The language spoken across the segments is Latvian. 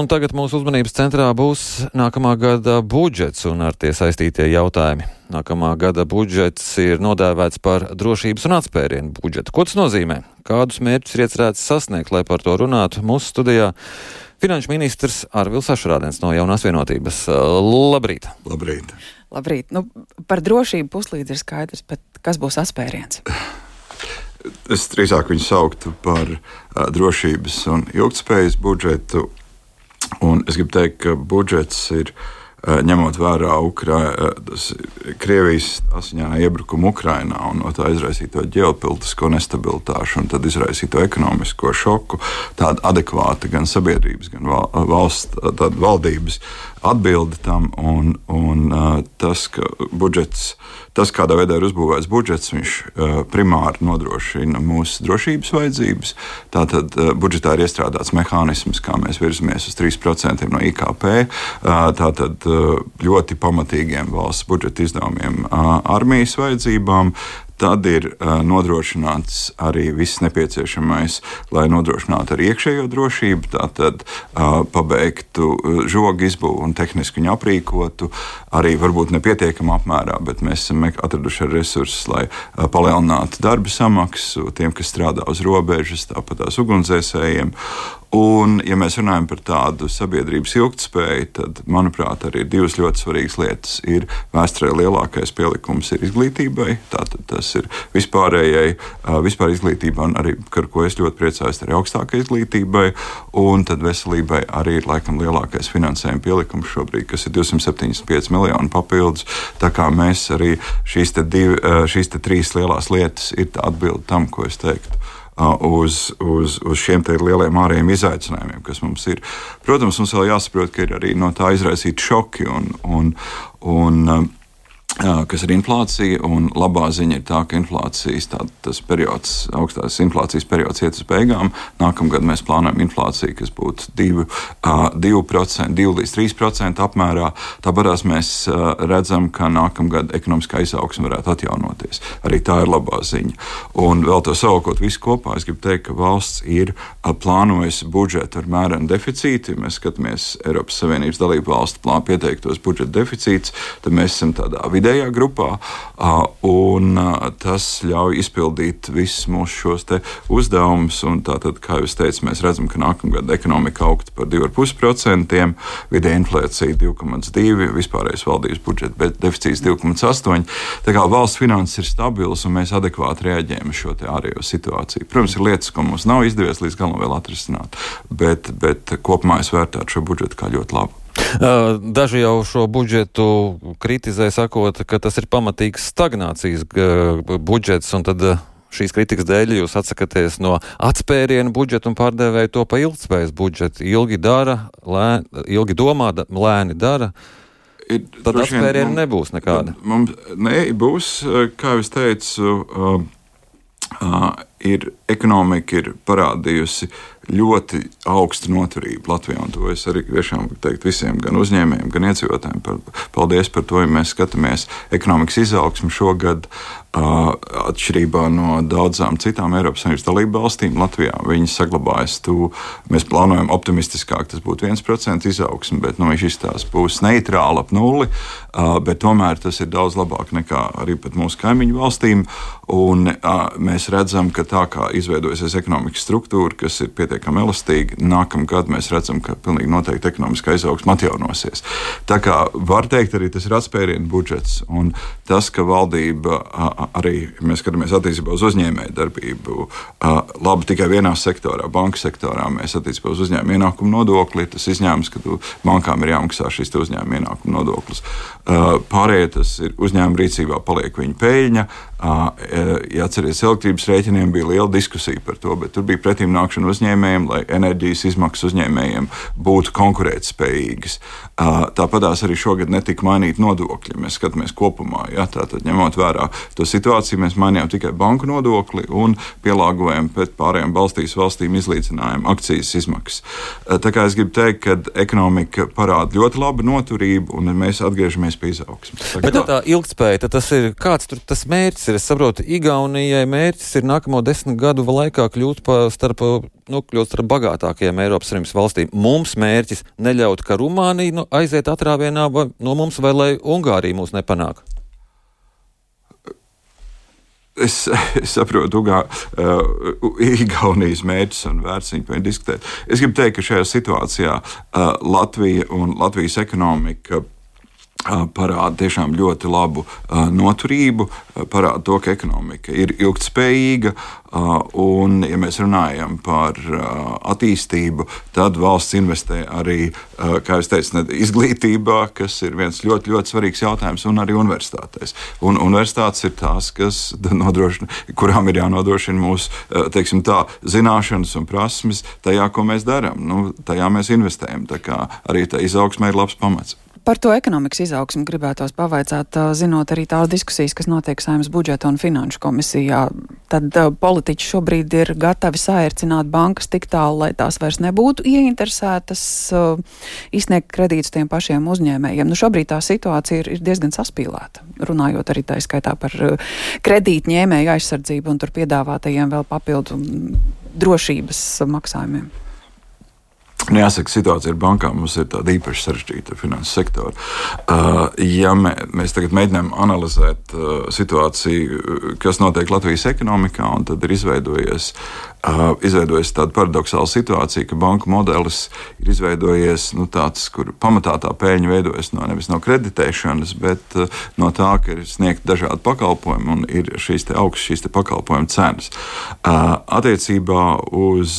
Un tagad mūsu uzmanības centrā būs nākamā gada budžets un ar tie saistītie jautājumi. Nākamā gada budžets ir nodēvēts par drošības un atspērienu budžetu. Ko tas nozīmē? Kādus mērķus ir iecerēts sasniegt, lai par to runātu mūsu studijā? Finanšu ministrs Arvils Ašrādens no Jaunās vienotības. Labrīt! Labrīt! Labrīt. Nu, par drošību puslīdz ir skaidrs, bet kas būs atspēriens? Es drīzāk viņu sauktu par uh, drošības un ilgspējas budžetu. Un es gribu teikt, ka budžets ir uh, ņemot vērā Ukra uh, Krievijas asiņā iebrukumu Ukrajinā un no tā izraisīto ģeopolitisko nestabilitāšu un tad izraisīto ekonomisko šoku, tāda adekvāta gan sabiedrības, gan valsts, valdības atbildi tam. Un, un, uh, tas, ka budžets, tas, kādā veidā ir uzbūvēts budžets, viņš uh, primāri nodrošina mūsu drošības vajadzības. Tātad uh, budžetā ir iestrādāts mehānisms, kā mēs virzamies uz 3% no IKP. Tātad ļoti pamatīgiem valsts budžeta izdevumiem armijas vajadzībām. Tad ir uh, nodrošināts arī viss nepieciešamais, lai nodrošinātu arī iekšējo drošību, tātad uh, pabeigtu žogu izbūvi un tehniski viņu aprīkotu. Arī varbūt nepietiekamā apmērā, bet mēs esam atraduši resursus, lai uh, palielinātu darba samaksu tiem, kas strādā uz robežas, tāpat tās ugunsdzēsējiem. Un, ja mēs runājam par tādu sabiedrības ilgspēju, tad, manuprāt, arī divas ļoti svarīgas lietas ir vēsturē lielākais pielikums ir izglītībai. Tātad tas ir vispārējai, vispār izglītībai, un arī, ar ko es ļoti priecājos, arī augstākai izglītībai. Un tad veselībai arī ir laikam lielākais finansējuma pielikums šobrīd, kas ir 275 miljoni papildus. Tā kā mēs arī šīs, te divi, šīs te trīs lielās lietas ir atbildi tam, ko es teiktu uz, uz, uz šiem lieliem ārējiem izaicinājumiem, kas mums ir. Protams, mums vēl jāsaprot, ka ir arī no tā izraisīti šoki un, un, un kas ir inflācija. Labā ziņa ir tā, ka inflācijas tā, periods, augstās inflācijas periods iet uz beigām. Nākamgad mēs plānojam inflāciju, kas būtu 2, 2%, 2 līdz 3% apmērā. Tāpēc mēs redzam, ka nākamgad ekonomiskā izaugsme varētu atjaunoties. Arī tā ir labā ziņa. Un vēl to savukārt visu kopā, es gribu teikt, ka valsts ir plānojusi budžetu ar mērenu deficītu. Ja mēs skatāmies Eiropas Savienības dalību valstu plānu pieteiktos budžeta deficītus, tad mēs esam tādā vidē vidējā grupā, un tas ļauj izpildīt visus mūsu šos uzdevumus. Tātad, kā jau teicu, mēs redzam, ka nākamā gada ekonomika augtu par 2,5%, vidēja inflācija 2,2%, vispārējais valdības budžeta deficīts 2,8%. Tā kā valsts finanses ir stabilas un mēs adekvāti reaģējam uz šo ārējo situāciju. Protams, ir lietas, ko mums nav izdevies līdz galam vēl atrisināt, bet, bet kopumā es vērtētu šo budžetu kā ļoti labu. Daži jau šo budžetu kritizē, sakot, ka tas ir pamatīgs stagnācijas budžets, un tad šīs kritikas dēļ jūs atsakaties no atspērienu budžeta un pārdevēja to pa ilgspējas budžetu. Ilgi dara, lēni, ilgi domā, lēni dara. Ir, tad atspērienu nebūs nekāda. Mums ne, būs, kā jau teicu, uh, uh, ir ekonomika ir parādījusi ļoti augsta noturība Latvijā. To es arī tiešām teiktu visiem, gan uzņēmējiem, gan iedzīvotājiem. Paldies par to, ja mēs skatāmies ekonomikas izaugsmu šogad. Atšķirībā no daudzām citām Eiropas Savienības dalību valstīm, Latvijā viņi saglabājas. Tu, mēs plānojam optimistiskāk, tas būtu 1% izaugsme, bet nu, viņš izstāsta, būs neitrāli ap nulli. Bet tomēr tas ir daudz labāk nekā arī mūsu kaimiņu valstīm. Un, mēs redzam, ka tā kā izveidojusies ekonomikas struktūra, kas ir pietiekami elastīga, nākamā gada mēs redzam, ka pilnīgi noteikti ekonomiskā izaugsme atjaunosies. Tā kā var teikt, arī tas ir atspērienu budžets. Un tas, ka valdība arī mēs skatāmies attiecībā uz uzņēmēju darbību, labi tikai vienā sektorā, banka sektorā, mēs attiecībā uz uzņēmēju ienākumu nodokli, tas izņēmums, ka bankām ir jāmaksā šis uzņēmuma ienākuma nodoklis. Pārējie tas ir uzņēmuma rīcībā, paliek viņa peļņa. Ja atcerieties, elektrības rēķiniem bija liela diskusija par to, bet tur bija pretīm nākšana uzņēmējiem, lai enerģijas izmaksas uzņēmējiem būtu konkurētspējīgas. Tāpatās arī šogad netika mainīti nodokļi. Mēs skatāmies kopumā, ja, tātad ņemot vērā to situāciju, mēs mainījām tikai banku nodokli un pielāgojam pēc pārējām valstīs valstīm izlīdzinājām akcijas izmaksas. Tā kā es gribu teikt, ka ekonomika parāda ļoti labu noturību un mēs atgriežamies pie izaugsmes. Bet tā ilgspēja, tas ir kāds tur tas mērķis ir? Es saprotu, Igaunijai mērķis ir nākamo desmit gadu laikā kļūt par starp, nu, kļūt starp bagātākajām Eiropas Savienības valstīm. Mums mērķis neļaut, ka Rumānija nu, aiziet atrāvienā no mums vai lai Ungārija mūs nepanāk. Es, es saprotu, ka uh, Igaunijas mērķis un vērts viņu par diskutēt. Es gribu teikt, ka šajā situācijā uh, Latvija un Latvijas ekonomika parāda tiešām ļoti labu noturību, parāda to, ka ekonomika ir ilgspējīga. Un, ja mēs runājam par attīstību, tad valsts investē arī, kā jau teicu, izglītībā, kas ir viens ļoti, ļoti svarīgs jautājums, un arī universitātēs. Un universitātes ir tās, kurām ir jānodrošina mūsu teiksim, tā, zināšanas un prasmes tajā, ko mēs darām. Nu, tajā mēs investējam. Tā kā arī tā izaugsme ir labs pamats. Par to ekonomikas izaugsmu gribētos pavaicāt, zinot arī tās diskusijas, kas notiek Saimnes budžeta un finanšu komisijā. Tad politiķi šobrīd ir gatavi saērcināt bankas tik tālu, lai tās vairs nebūtu ieinteresētas izsniegt kredītus tiem pašiem uzņēmējiem. Nu, šobrīd tā situācija ir, ir diezgan saspīlēta, runājot arī tā skaitā par kredītņēmēju aizsardzību un tur piedāvātajiem vēl papildu drošības maksājumiem. Nu, jāsaka, situācija ar bankām mums ir tāda īpaši sarežģīta finanses sektora. Uh, ja mē, mēs tagad mēģinām analizēt uh, situāciju, kas notiek Latvijas ekonomikā, tad ir izveidojies Uh, izveidojas tāda paradoxāla situācija, ka banku modelis ir izveidojies nu, tāds, kur pamatā tā pēļņa veidojas no nevis no kreditēšanas, bet uh, no tā, ka ir sniegti dažādi pakalpojumi un ir šīs augstas šīs pakalpojumu cenas. Uh, attiecībā uz,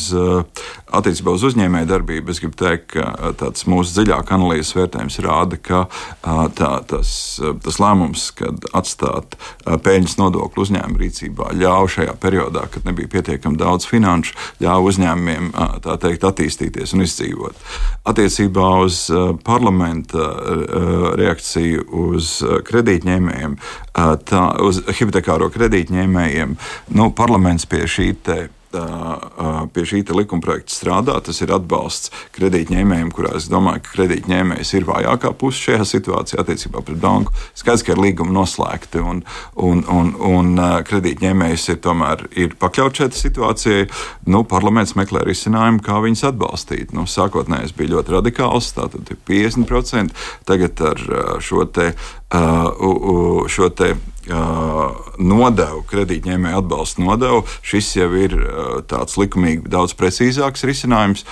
attiecībā uz uzņēmēju darbību es gribu teikt, ka tāds mūsu dziļāk analīzes vērtējums rāda, ka tā, tas, tas lēmums, kad atstāt peļņas nodokli uzņēmumu rīcībā, ļāva šajā periodā, kad nebija pietiekami daudz finanšu ļāva uzņēmumiem teikt, attīstīties un izdzīvot. Attiecībā uz parlamenta reakciju uz kredītņēmējiem, tā, uz hipotekāro kredītņēmējiem, nu, parlaments pie šī pie šī likumprojekta strādā. Tas ir atbalsts kredītņēmējiem, kurā es domāju, ka kredītņēmējs ir vājākā puse šajā situācijā attiecībā pret banku. Skaidrs, ka ir līgumi noslēgti un, un, un, un kredītņēmējs ir tomēr ir pakļauts šai situācijai. Nu, parlaments meklē risinājumu, kā viņus atbalstīt. Nu, sākotnēji bija ļoti radikāls, tātad 50%. Tagad ar šo te, šo te nodevu, kredītņēmēju atbalsta nodevu. Šis jau ir tāds likumīgi daudz precīzāks risinājums.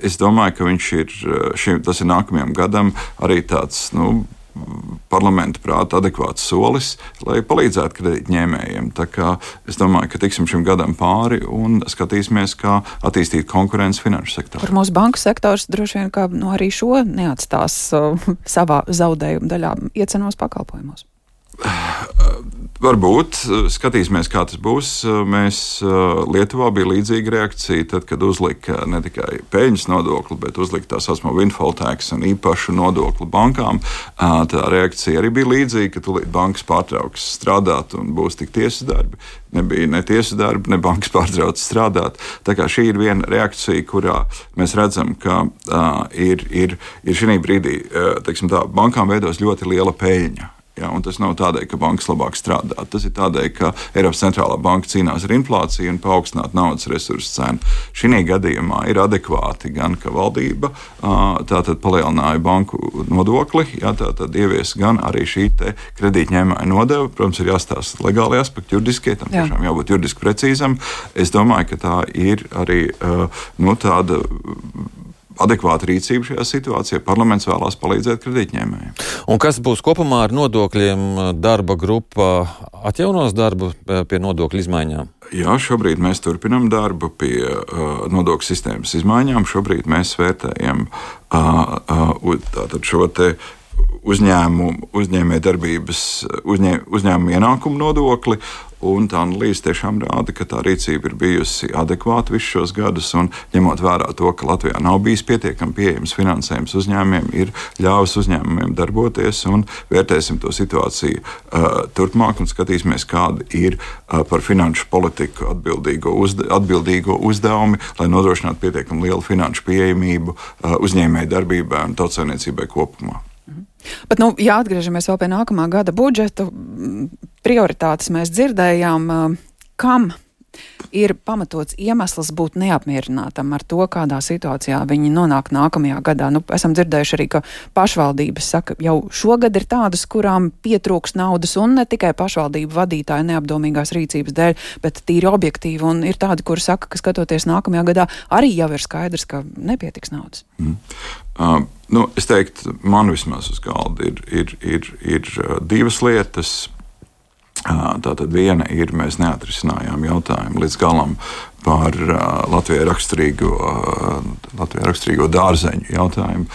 Es domāju, ka viņš ir, šim, tas ir nākamajam gadam arī tāds. Nu, parlamenta prāta adekvāts solis, lai palīdzētu kredītņēmējiem. Es domāju, ka tiksim šim gadam pāri un skatīsimies, kā attīstīt konkurenci finanšu sektorā. Par mūsu banku sektors droši vien nu, arī šo neatstās uh, savā zaudējuma daļā iecenos pakalpojumos. Varbūt skatīsimies, kā tas būs. Mēs Lietuvā bija līdzīga reakcija, tad, kad uzlika ne tikai peļņas nodokli, bet uzlika tā saucamo windfall tax un īpašu nodokli bankām. Tā reakcija arī bija līdzīga, ka tūlīt bankas pārtrauks strādāt un būs tik tiesas darbi. Nebija ne tiesas darbi, ne bankas pārtrauc strādāt. Tā kā šī ir viena reakcija, kurā mēs redzam, ka uh, ir, ir, ir šī brīdī uh, tā, bankām veidos ļoti liela peļņa. Ja, tas nav tādēļ, ka bankas labāk strādā. Tas ir tādēļ, ka Eiropas centrālā banka cīnās ar inflāciju un paaugstināt naudas resursu cenu. Šī gadījumā ir adekvāti gan ka valdība tātad palielināja banku nodokli, ja, tātad ievies gan arī šī kredītņēmēja nodeva. Protams, ir jāstāsta legāli aspekti, juridiskie tam Jā. tiešām jābūt juridiski precīzam. Es domāju, ka tā ir arī nu, tāda adekvāta rīcība šajā situācijā. Parlaments vēlās palīdzēt kredītņēmējiem. Un kas būs kopumā ar nodokļiem? Darba grupa atjaunos darbu eh, pie nodokļu izmaiņām? Jā, šobrīd mēs turpinām darbu pie uh, nodokļu sistēmas izmaiņām. Šobrīd mēs vērtējam uh, uh, šo uzņēmumu, uzņēmējdarbības, uzņē, uzņēmumu ienākumu nodokli Un tā analīze tiešām rāda, ka tā rīcība ir bijusi adekvāta visus šos gadus. Un, ņemot vērā to, ka Latvijā nav bijis pietiekami pieejams finansējums uzņēmumiem, ir ļāvis uzņēmumiem darboties vērtēsim to situāciju uh, turpmāk un skatīsimies, kāda ir uh, par finanšu politiku atbildīgo, uzde, atbildīgo uzdevumi, lai nodrošinātu pietiekami lielu finanšu pieejamību uh, uzņēmēju darbībai un tautsēmniecībai kopumā. Bet, nu, ja atgriežamies vēl pie nākamā gada budžeta, prioritātes mēs dzirdējām. Kam ir pamatots iemesls būt neapmierinātam ar to, kādā situācijā viņi nonāk nākamajā gadā. Nu, esam dzirdējuši arī, ka pašvaldības saka, jau šogad ir tādas, kurām pietrūks naudas, un ne tikai pašvaldību vadītāju neapdomīgās rīcības dēļ, bet tīri objektīvi, un ir tādi, kuri saka, ka skatoties nākamajā gadā, arī jau ir skaidrs, ka nepietiks naudas. Mm. Uh, nu, es teiktu, man vismaz uz galda ir, ir, ir, ir divas lietas. Tātad viena ir, mēs neatrisinājām jautājumu līdz galam par Latvijai raksturīgo, Latvijai raksturīgo dārzeņu jautājumu.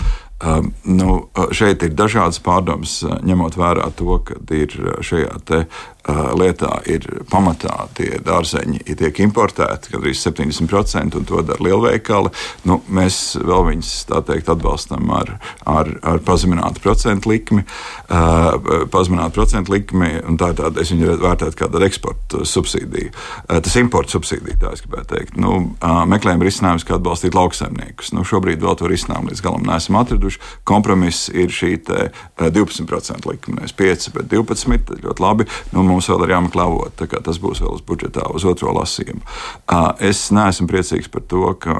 Um, nu, šeit ir dažādas pārdomas, ņemot vērā to, ka ir šajā te, lietā ir pamatā tie dārzeņi ja tiek importēti, arī 70% un to dara lielveikali. Nu, mēs vēl viņus teikt, atbalstam ar, ar, ar pazeminātu procentu likmi. Pazeminātu procentu likmi un tā ir tāda, es viņu vērtētu kā tādu eksporta subsīdiju. Tas importa subsīdija, tā es gribētu teikt. Nu, meklējam risinājumus, kā atbalstīt lauksaimniekus. Nu, šobrīd vēl to risinājumu līdz galam neesam atraduši izdarījuši. Kompromiss ir šī 12% likme, nevis 5, bet 12. Ļoti labi. Nu, mums vēl ir jāmeklē avoti. Tas būs vēl uz budžetā, uz otro lasījumu. Es neesmu priecīgs par to, ka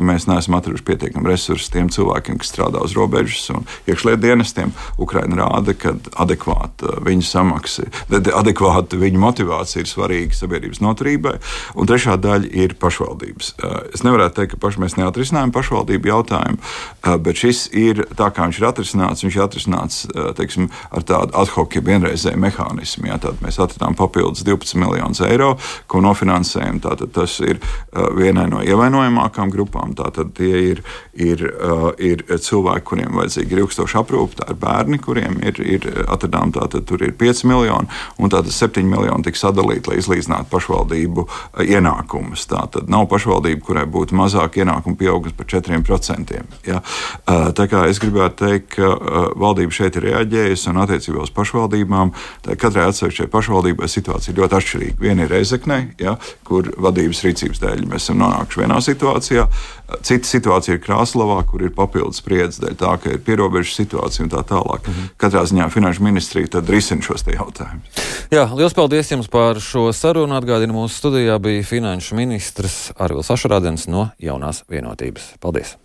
mēs neesam atraduši pietiekami resursus tiem cilvēkiem, kas strādā uz robežas un iekšlietu dienestiem. Ukraina rāda, ka adekvāta viņu samaksa, adekvāta viņu motivācija ir svarīga sabiedrības noturībai. Un trešā daļa ir pašvaldības. Es nevaru teikt, ka paši mēs neatrisinājām pašvaldību jautājumu, bet šis ir ir tā, kā viņš ir atrisināts, viņš ir atrisināts teiksim, ar tādu ad hoc, ja vienreizēju mehānismu. Jā, tad mēs atradām papildus 12 miljonus eiro, ko nofinansējam. Tātad tas ir vienai no ievainojamākām grupām. Tātad tie ir, ir, ir cilvēki, kuriem vajadzīga ir ilgstoša aprūpe, tā ir bērni, kuriem ir, ir atradām, tātad tur ir 5 miljoni, un tātad 7 miljoni tiks sadalīti, lai izlīdzinātu pašvaldību ienākumus. Tātad nav pašvaldība, kurai būtu mazāk ienākumu pieaugums par 4%. Ja? Tā kā es gribētu teikt, ka uh, valdība šeit ir reaģējusi un attiecībā uz pašvaldībām. Katrai atsevišķai pašvaldībai situācija ir ļoti atšķirīga. Viena ir Reizekne, ja, kur vadības rīcības dēļ mēs esam nonākuši vienā situācijā. Cita situācija ir Krāslavā, kur ir papildus spriedzes dēļ tā, ka ir pierobežu situācija un tā tālāk. Mhm. Katrā ziņā Finanšu ministrija tad risina šos jautājumus. Jā, liels paldies jums par šo sarunu. Atgādinu, mūsu studijā bija finanšu ministrs Arvils Ašrādens no jaunās vienotības. Paldies!